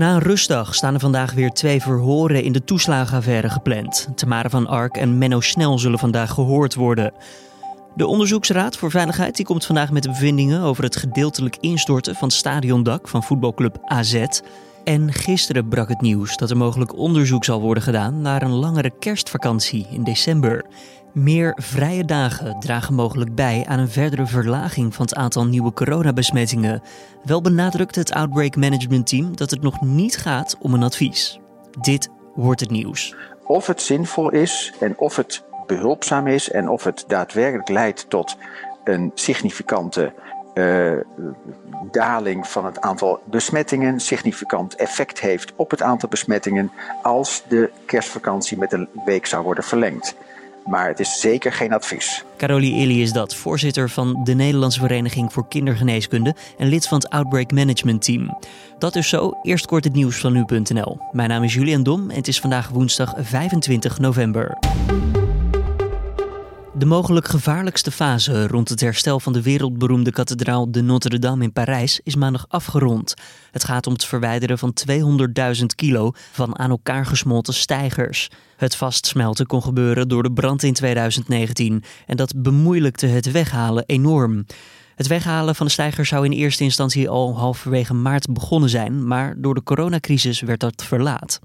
Na een rustdag staan er vandaag weer twee verhoren in de toeslagenaffaire gepland. Tamara van Ark en Menno Snel zullen vandaag gehoord worden. De Onderzoeksraad voor Veiligheid die komt vandaag met de bevindingen over het gedeeltelijk instorten van het stadiondak van voetbalclub AZ. En gisteren brak het nieuws dat er mogelijk onderzoek zal worden gedaan naar een langere kerstvakantie in december. Meer vrije dagen dragen mogelijk bij aan een verdere verlaging van het aantal nieuwe coronabesmettingen. Wel benadrukt het Outbreak Management Team dat het nog niet gaat om een advies. Dit wordt het nieuws. Of het zinvol is en of het behulpzaam is en of het daadwerkelijk leidt tot een significante uh, daling van het aantal besmettingen, significant effect heeft op het aantal besmettingen als de kerstvakantie met een week zou worden verlengd. Maar het is zeker geen advies. Carolie Illy is dat, voorzitter van de Nederlandse Vereniging voor Kindergeneeskunde en lid van het Outbreak Management Team. Dat is zo. Eerst kort het nieuws van nu.nl. Mijn naam is Julian Dom en het is vandaag woensdag 25 november. De mogelijk gevaarlijkste fase rond het herstel van de wereldberoemde kathedraal de Notre-Dame in Parijs is maandag afgerond. Het gaat om het verwijderen van 200.000 kilo van aan elkaar gesmolten stijgers. Het vastsmelten kon gebeuren door de brand in 2019 en dat bemoeilijkte het weghalen enorm. Het weghalen van de stijgers zou in eerste instantie al halverwege maart begonnen zijn, maar door de coronacrisis werd dat verlaat.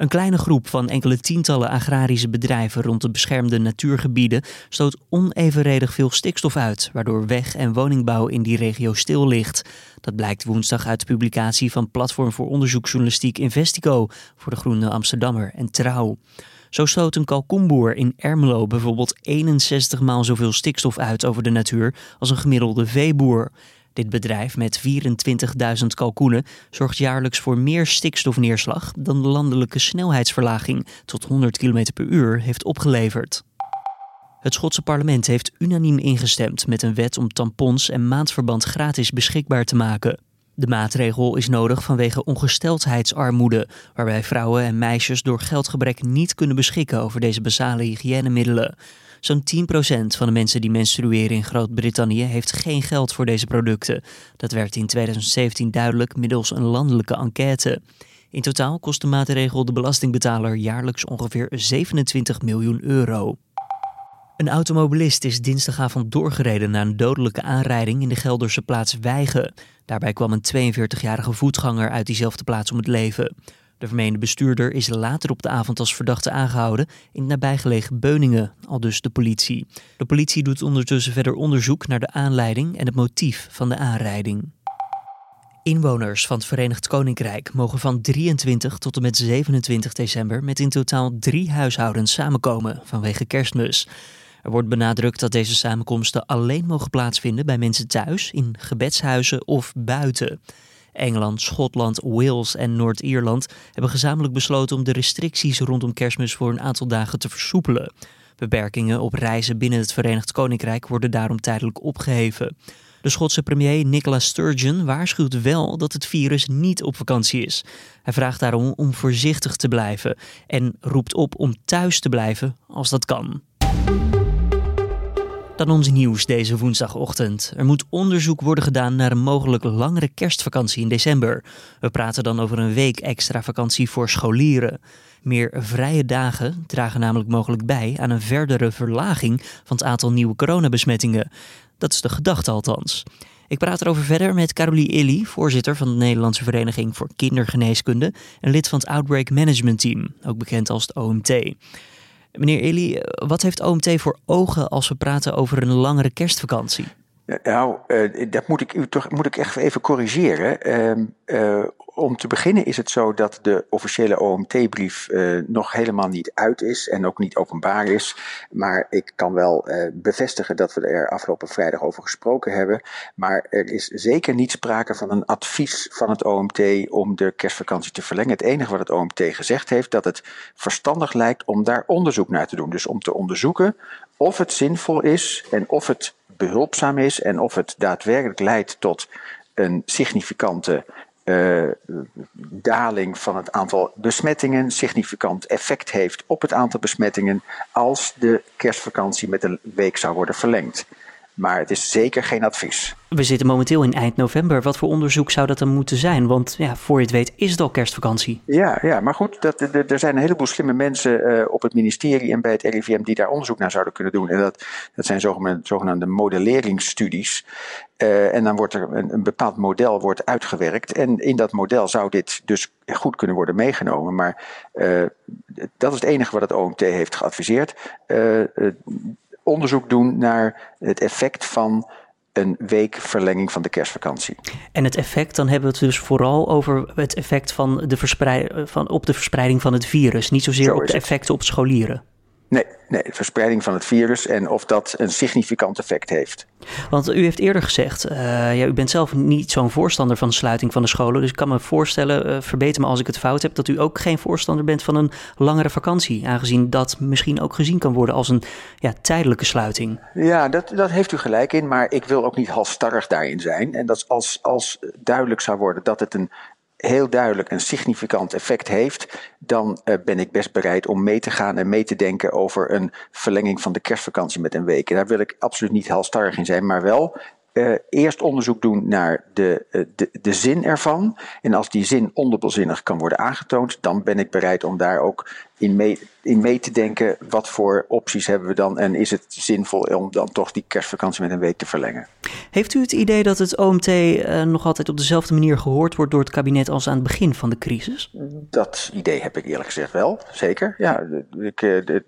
Een kleine groep van enkele tientallen agrarische bedrijven rond de beschermde natuurgebieden stoot onevenredig veel stikstof uit, waardoor weg- en woningbouw in die regio stil ligt. Dat blijkt woensdag uit de publicatie van Platform voor Onderzoeksjournalistiek Investico voor de Groene Amsterdammer en Trouw. Zo stoot een kalkoenboer in Ermelo bijvoorbeeld 61 maal zoveel stikstof uit over de natuur als een gemiddelde veeboer. Dit bedrijf met 24.000 kalkoenen zorgt jaarlijks voor meer stikstofneerslag dan de landelijke snelheidsverlaging tot 100 km per uur heeft opgeleverd. Het Schotse parlement heeft unaniem ingestemd met een wet om tampons en maandverband gratis beschikbaar te maken. De maatregel is nodig vanwege ongesteldheidsarmoede, waarbij vrouwen en meisjes door geldgebrek niet kunnen beschikken over deze basale hygiënemiddelen. Zo'n 10% van de mensen die menstrueren in Groot-Brittannië heeft geen geld voor deze producten. Dat werd in 2017 duidelijk middels een landelijke enquête. In totaal kost de maatregel de belastingbetaler jaarlijks ongeveer 27 miljoen euro. Een automobilist is dinsdagavond doorgereden na een dodelijke aanrijding in de Gelderse plaats Wijgen. Daarbij kwam een 42-jarige voetganger uit diezelfde plaats om het leven. De vermeende bestuurder is later op de avond als verdachte aangehouden in het nabijgelegen Beuningen, al dus de politie. De politie doet ondertussen verder onderzoek naar de aanleiding en het motief van de aanrijding. Inwoners van het Verenigd Koninkrijk mogen van 23 tot en met 27 december met in totaal drie huishoudens samenkomen vanwege kerstmis. Er wordt benadrukt dat deze samenkomsten alleen mogen plaatsvinden bij mensen thuis, in gebedshuizen of buiten. Engeland, Schotland, Wales en Noord-Ierland hebben gezamenlijk besloten om de restricties rondom kerstmis voor een aantal dagen te versoepelen. Beperkingen op reizen binnen het Verenigd Koninkrijk worden daarom tijdelijk opgeheven. De Schotse premier Nicola Sturgeon waarschuwt wel dat het virus niet op vakantie is. Hij vraagt daarom om voorzichtig te blijven en roept op om thuis te blijven als dat kan. Dan ons nieuws deze woensdagochtend. Er moet onderzoek worden gedaan naar een mogelijk langere kerstvakantie in december. We praten dan over een week extra vakantie voor scholieren. Meer vrije dagen dragen namelijk mogelijk bij aan een verdere verlaging van het aantal nieuwe coronabesmettingen. Dat is de gedachte althans. Ik praat erover verder met Carolie Illy, voorzitter van de Nederlandse Vereniging voor Kindergeneeskunde en lid van het Outbreak Management Team, ook bekend als het OMT. Meneer Eli, wat heeft OMT voor ogen als we praten over een langere kerstvakantie? Nou, uh, dat moet ik u toch moet ik echt even corrigeren. Om te beginnen is het zo dat de officiële OMT-brief uh, nog helemaal niet uit is en ook niet openbaar is. Maar ik kan wel uh, bevestigen dat we er afgelopen vrijdag over gesproken hebben. Maar er is zeker niet sprake van een advies van het OMT om de kerstvakantie te verlengen. Het enige wat het OMT gezegd heeft, dat het verstandig lijkt om daar onderzoek naar te doen. Dus om te onderzoeken of het zinvol is en of het behulpzaam is en of het daadwerkelijk leidt tot een significante uh, daling van het aantal besmettingen, significant effect heeft op het aantal besmettingen als de kerstvakantie met een week zou worden verlengd. Maar het is zeker geen advies. We zitten momenteel in eind november. Wat voor onderzoek zou dat dan moeten zijn? Want ja, voor je het weet is het al kerstvakantie. Ja, ja maar goed, dat, er zijn een heleboel slimme mensen uh, op het ministerie en bij het RIVM die daar onderzoek naar zouden kunnen doen. En dat, dat zijn zogenaamde, zogenaamde modelleringsstudies. Uh, en dan wordt er een, een, bepaald model wordt uitgewerkt. En in dat model zou dit dus goed kunnen worden meegenomen. Maar uh, dat is het enige wat het OMT heeft geadviseerd. Onderzoek doen naar het effect van een week verlenging van de kerstvakantie. En het effect, dan hebben we het dus vooral over het effect van de van, op de verspreiding van het virus, niet zozeer op de effecten op scholieren. Nee, nee, verspreiding van het virus en of dat een significant effect heeft. Want u heeft eerder gezegd, uh, ja, u bent zelf niet zo'n voorstander van de sluiting van de scholen. Dus ik kan me voorstellen, uh, verbeter me als ik het fout heb, dat u ook geen voorstander bent van een langere vakantie. Aangezien dat misschien ook gezien kan worden als een ja, tijdelijke sluiting. Ja, dat, dat heeft u gelijk in, maar ik wil ook niet halstarrig daarin zijn. En dat als, als duidelijk zou worden dat het een heel duidelijk een significant effect heeft, dan uh, ben ik best bereid om mee te gaan en mee te denken over een verlenging van de kerstvakantie met een week. En daar wil ik absoluut niet halstarrig in zijn, maar wel uh, eerst onderzoek doen naar de, uh, de, de zin ervan. En als die zin ondubbelzinnig kan worden aangetoond, dan ben ik bereid om daar ook in mee, in mee te denken. Wat voor opties hebben we dan en is het zinvol om dan toch die kerstvakantie met een week te verlengen? Heeft u het idee dat het OMT uh, nog altijd op dezelfde manier gehoord wordt door het kabinet als aan het begin van de crisis? Dat idee heb ik eerlijk gezegd wel, zeker. Ja, ik, het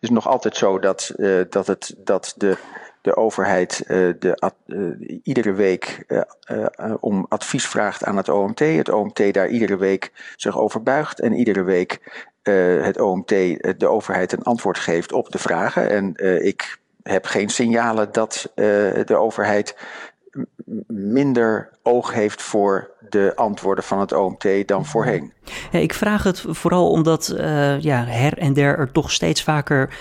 is nog altijd zo dat, dat, het, dat de de overheid uh, de, uh, iedere week uh, om advies vraagt aan het OMT. Het OMT daar iedere week zich over buigt en iedere week het OMT de overheid een antwoord geeft op de vragen. En ik heb geen signalen dat de overheid minder oog heeft voor de antwoorden van het OMT dan voorheen. Ja, ik vraag het vooral omdat uh, ja, her en der er toch steeds vaker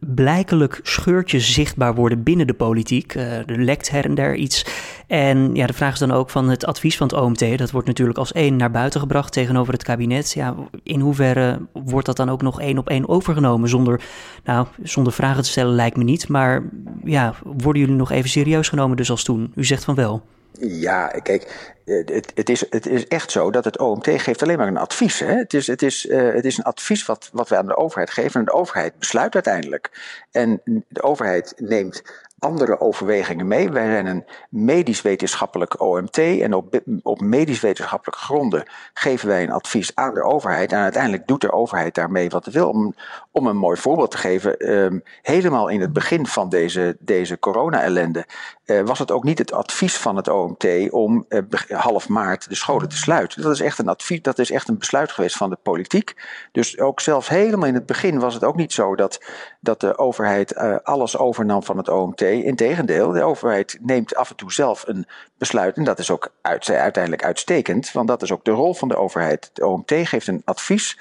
blijkelijk scheurtjes zichtbaar worden binnen de politiek. Er lekt her en der iets. En ja, de vraag is dan ook van het advies van het OMT. Dat wordt natuurlijk als één naar buiten gebracht tegenover het kabinet. Ja, in hoeverre wordt dat dan ook nog één op één overgenomen? Zonder, nou, zonder vragen te stellen lijkt me niet. Maar ja, worden jullie nog even serieus genomen dus als toen? U zegt van wel. Ja, kijk, het, het, is, het is echt zo dat het OMT geeft alleen maar een advies. Hè? Het, is, het, is, uh, het is een advies wat, wat wij aan de overheid geven. En de overheid besluit uiteindelijk. En de overheid neemt andere overwegingen mee. Wij zijn een medisch-wetenschappelijk OMT en op, op medisch-wetenschappelijke gronden geven wij een advies aan de overheid. En uiteindelijk doet de overheid daarmee wat het wil. Om, om een mooi voorbeeld te geven, um, helemaal in het begin van deze, deze corona-ellende uh, was het ook niet het advies van het OMT om uh, half maart de scholen te sluiten. Dat is echt een advies, dat is echt een besluit geweest van de politiek. Dus ook zelfs helemaal in het begin was het ook niet zo dat, dat de overheid uh, alles overnam van het OMT. Integendeel, de overheid neemt af en toe zelf een besluit. En dat is ook uit, uiteindelijk uitstekend, want dat is ook de rol van de overheid. De OMT geeft een advies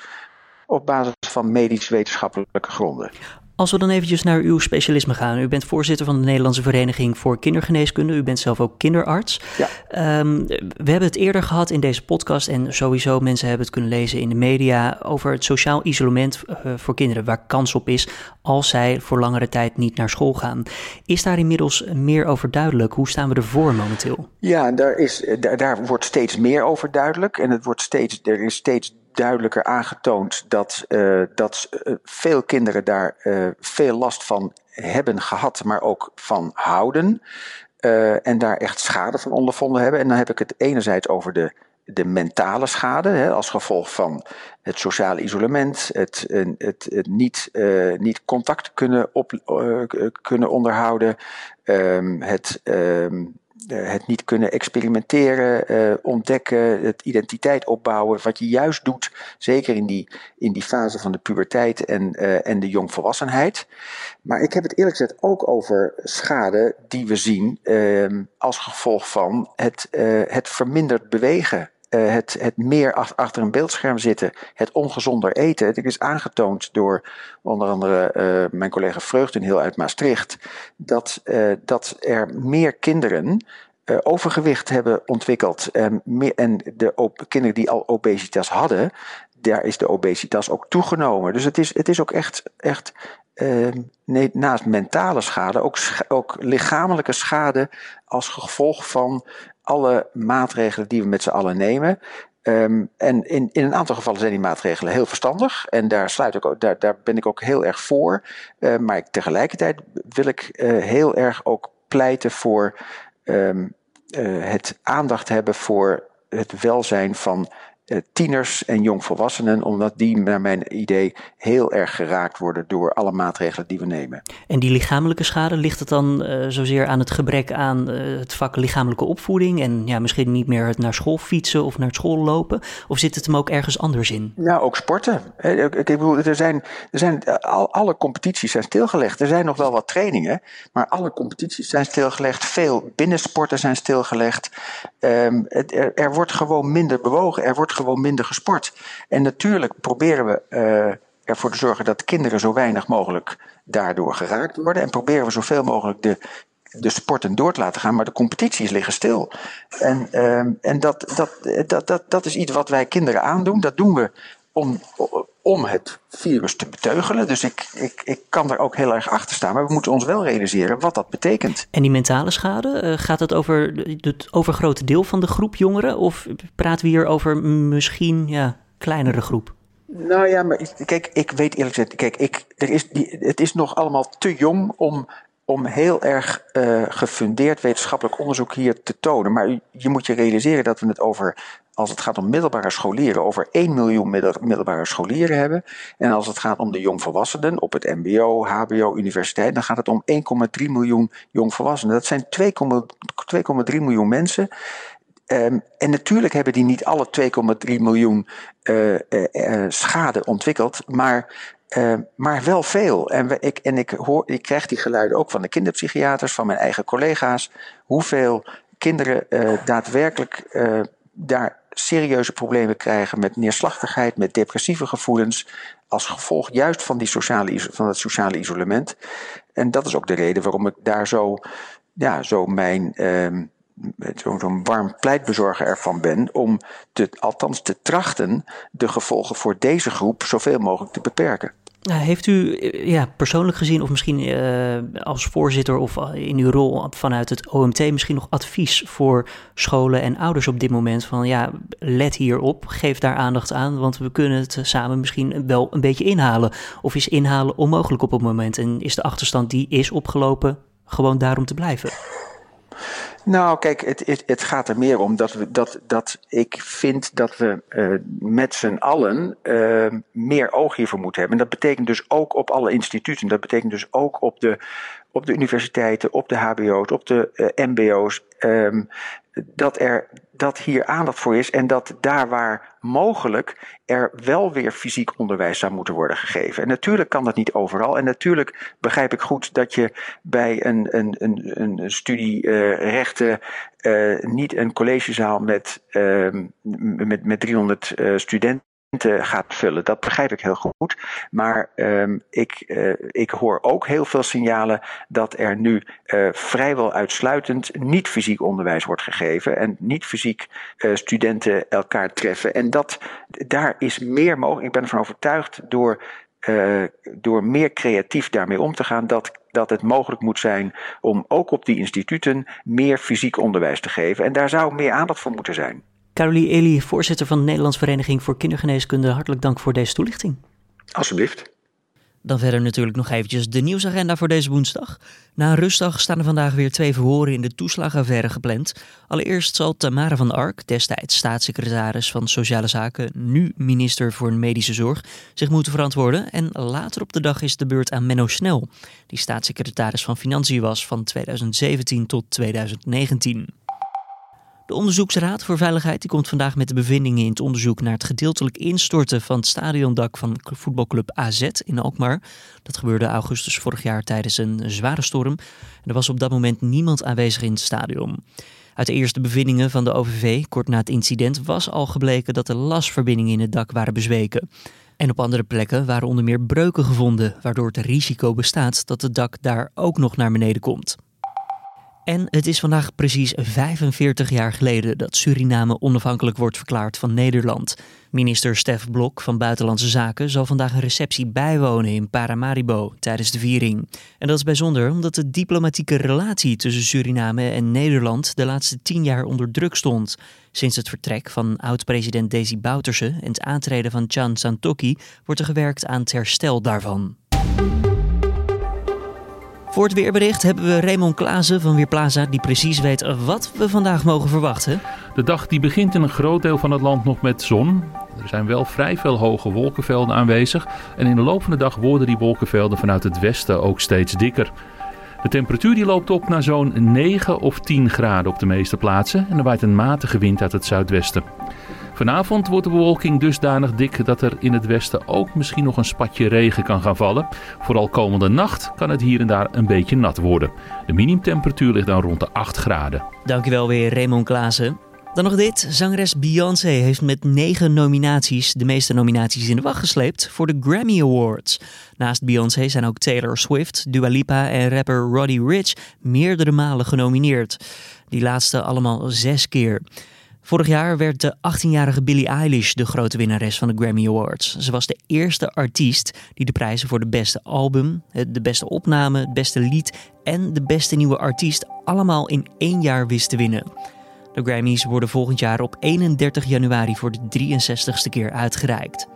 op basis van medisch-wetenschappelijke gronden. Als we dan eventjes naar uw specialisme gaan. U bent voorzitter van de Nederlandse Vereniging voor Kindergeneeskunde. U bent zelf ook kinderarts. Ja. Um, we hebben het eerder gehad in deze podcast en sowieso mensen hebben het kunnen lezen in de media over het sociaal isolement uh, voor kinderen, waar kans op is als zij voor langere tijd niet naar school gaan. Is daar inmiddels meer over duidelijk? Hoe staan we ervoor momenteel? Ja, daar, is, daar, daar wordt steeds meer over duidelijk en het wordt steeds, er is steeds duidelijker aangetoond dat, uh, dat uh, veel kinderen daar uh, veel last van hebben gehad, maar ook van houden. en daar echt schade van ondervonden hebben. En dan heb ik het enerzijds over de, de mentale schade, hè, als gevolg van het sociale isolement, het, het, het niet, niet contact kunnen, op, kunnen onderhouden, um, het. Uh, het niet kunnen experimenteren, uh, ontdekken, het identiteit opbouwen, wat je juist doet, zeker in die, in die fase van de puberteit en, uh, en de jongvolwassenheid. Maar ik heb het eerlijk gezegd ook over schade die we zien ehm, als gevolg van het, het verminderd bewegen uh, het, het meer achter een beeldscherm zitten, het ongezonder eten. Het is aangetoond door onder andere uh, mijn collega Vreugdenheel uit Maastricht, dat, uh, dat er meer kinderen overgewicht hebben ontwikkeld. en de kinderen die al obesitas hadden, daar is de obesitas ook toegenomen. Dus het is, het is ook echt, echt naast mentale schade ook, ook lichamelijke schade als gevolg van alle maatregelen die we met z'n allen nemen. Um, en in, in een aantal gevallen zijn die maatregelen heel verstandig. En daar, sluit ik ook, daar, daar ben ik ook heel erg voor. Uh, maar ik, tegelijkertijd wil ik uh, heel erg ook pleiten voor um, uh, het aandacht hebben voor het welzijn van eh, tieners en jongvolwassenen, omdat die naar mijn idee heel erg geraakt worden door alle maatregelen die we nemen. En die lichamelijke schade, ligt het dan uh, zozeer aan het gebrek aan uh, het vak lichamelijke opvoeding en ja, misschien niet meer het naar school fietsen of naar school lopen? Of zit het hem ook ergens anders in? Nou, ook sporten. Ik, bedoel, er zijn, er zijn al, alle competities zijn stilgelegd. Er zijn nog wel wat trainingen, maar alle competities zijn stilgelegd. Veel binnensporten zijn stilgelegd. Um, het, er, er wordt gewoon minder bewogen. Er wordt gewoon minder gesport. En natuurlijk proberen we uh, ervoor te zorgen dat kinderen zo weinig mogelijk daardoor geraakt worden. En proberen we zoveel mogelijk de, de sporten door te laten gaan, maar de competities liggen stil. En, uh, en dat, dat, dat, dat, dat is iets wat wij kinderen aandoen. Dat doen we om, om het virus te beteugelen. Dus ik, ik, ik kan daar ook heel erg achter staan. Maar we moeten ons wel realiseren wat dat betekent. En die mentale schade, uh, gaat het over het overgrote deel van de groep jongeren? Of praten we hier over misschien ja, kleinere groep? Nou ja, maar kijk, ik weet eerlijk gezegd, kijk, ik, er is die, het is nog allemaal te jong om om heel erg uh, gefundeerd wetenschappelijk onderzoek hier te tonen. Maar je moet je realiseren dat we het over, als het gaat om middelbare scholieren, over 1 miljoen middelbare scholieren hebben. En als het gaat om de jongvolwassenen op het MBO, HBO, universiteit, dan gaat het om 1,3 miljoen jongvolwassenen. Dat zijn 2,3 miljoen mensen. Um, en natuurlijk hebben die niet alle 2,3 miljoen uh, uh, uh, schade ontwikkeld, maar uh, maar wel veel. En, ik, en ik, hoor, ik krijg die geluiden ook van de kinderpsychiaters, van mijn eigen collega's. Hoeveel kinderen daadwerkelijk uh, daar serieuze problemen krijgen met neerslachtigheid, met depressieve gevoelens. Als gevolg juist van, die sociale, van het sociale isolement. En dat is ook de reden waarom ik daar zo, ja, zo mijn. Uh, zo'n zo warm pleitbezorger ervan ben om te, althans te trachten de gevolgen voor deze groep zoveel mogelijk te beperken. Nou, heeft u ja, persoonlijk gezien, of misschien uh, als voorzitter of in uw rol vanuit het OMT, misschien nog advies voor scholen en ouders op dit moment? Van ja, let hierop, geef daar aandacht aan, want we kunnen het samen misschien wel een beetje inhalen. Of is inhalen onmogelijk op het moment en is de achterstand die is opgelopen gewoon daarom te blijven? Nou, kijk, het, het, het, gaat er meer om dat, we, dat, dat ik vind dat we uh, met z'n allen uh, meer oog hiervoor moeten hebben. En dat betekent dus ook op alle instituten. Dat betekent dus ook op de, op de universiteiten, op de HBO's, op de uh, MBO's. Um, dat, er, dat hier aandacht voor is en dat daar waar mogelijk er wel weer fysiek onderwijs zou moeten worden gegeven. En natuurlijk kan dat niet overal. En natuurlijk begrijp ik goed dat je bij een, een, een, een studie uh, rechten uh, niet een collegezaal met, uh, met, met 300 studenten gaat vullen. Dat begrijp ik heel goed. Maar um, ik, uh, ik hoor ook heel veel signalen dat er nu uh, vrijwel uitsluitend niet fysiek onderwijs wordt gegeven en niet fysiek uh, studenten elkaar treffen. En dat, daar is meer mogelijk. Ik ben ervan overtuigd door, door meer creatief daarmee om te gaan dat dat het mogelijk moet zijn om ook op die instituten meer fysiek onderwijs te geven. En daar zou meer aandacht voor moeten zijn. Carolie Eli, voorzitter van de Nederlandse Vereniging voor Kindergeneeskunde, hartelijk dank voor deze toelichting. Alsjeblieft. Dan verder natuurlijk nog eventjes de nieuwsagenda voor deze woensdag. Na een rustdag staan er vandaag weer twee verhoren in de toeslagaffaire gepland. Allereerst zal Tamara van Ark, destijds staatssecretaris van Sociale Zaken, nu minister voor Medische Zorg, zich moeten verantwoorden. En later op de dag is de beurt aan Menno Snel, die staatssecretaris van Financiën was van 2017 tot 2019. De Onderzoeksraad voor Veiligheid die komt vandaag met de bevindingen in het onderzoek naar het gedeeltelijk instorten van het stadiondak van voetbalclub AZ in Alkmaar. Dat gebeurde augustus vorig jaar tijdens een zware storm. En er was op dat moment niemand aanwezig in het stadion. Uit de eerste bevindingen van de OVV, kort na het incident, was al gebleken dat de lasverbindingen in het dak waren bezweken. En op andere plekken waren onder meer breuken gevonden, waardoor het risico bestaat dat het dak daar ook nog naar beneden komt. En het is vandaag precies 45 jaar geleden dat Suriname onafhankelijk wordt verklaard van Nederland. Minister Stef Blok van Buitenlandse Zaken zal vandaag een receptie bijwonen in Paramaribo tijdens de viering. En dat is bijzonder omdat de diplomatieke relatie tussen Suriname en Nederland de laatste tien jaar onder druk stond. Sinds het vertrek van oud-president Desi Bouterse en het aantreden van Chan Santokki wordt er gewerkt aan het herstel daarvan. Voor het weerbericht hebben we Raymond Klaassen van Weerplaza, die precies weet wat we vandaag mogen verwachten. De dag die begint in een groot deel van het land nog met zon. Er zijn wel vrij veel hoge wolkenvelden aanwezig. En in de loop van de dag worden die wolkenvelden vanuit het westen ook steeds dikker. De temperatuur die loopt op naar zo'n 9 of 10 graden op de meeste plaatsen. En er waait een matige wind uit het zuidwesten. Vanavond wordt de bewolking dusdanig dik dat er in het westen ook misschien nog een spatje regen kan gaan vallen. Vooral komende nacht kan het hier en daar een beetje nat worden. De minimumtemperatuur ligt dan rond de 8 graden. Dankjewel weer Raymond Klaassen. Dan nog dit. Zangeres Beyoncé heeft met negen nominaties de meeste nominaties in de wacht gesleept voor de Grammy Awards. Naast Beyoncé zijn ook Taylor Swift, Dua Lipa en rapper Roddy Ricch meerdere malen genomineerd. Die laatste allemaal zes keer. Vorig jaar werd de 18-jarige Billie Eilish de grote winnares van de Grammy Awards. Ze was de eerste artiest die de prijzen voor de beste album, de beste opname, het beste lied en de beste nieuwe artiest allemaal in één jaar wist te winnen. De Grammys worden volgend jaar op 31 januari voor de 63ste keer uitgereikt.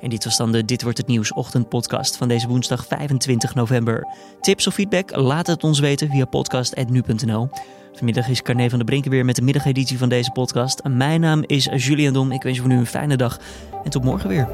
En dit was dan de Dit wordt het nieuws ochtendpodcast van deze woensdag 25 november. Tips of feedback? Laat het ons weten via podcast@nu.nl. Vanmiddag is Carne van der Brinken weer met de middageditie van deze podcast. Mijn naam is Julian Dom. Ik wens je voor nu een fijne dag en tot morgen weer.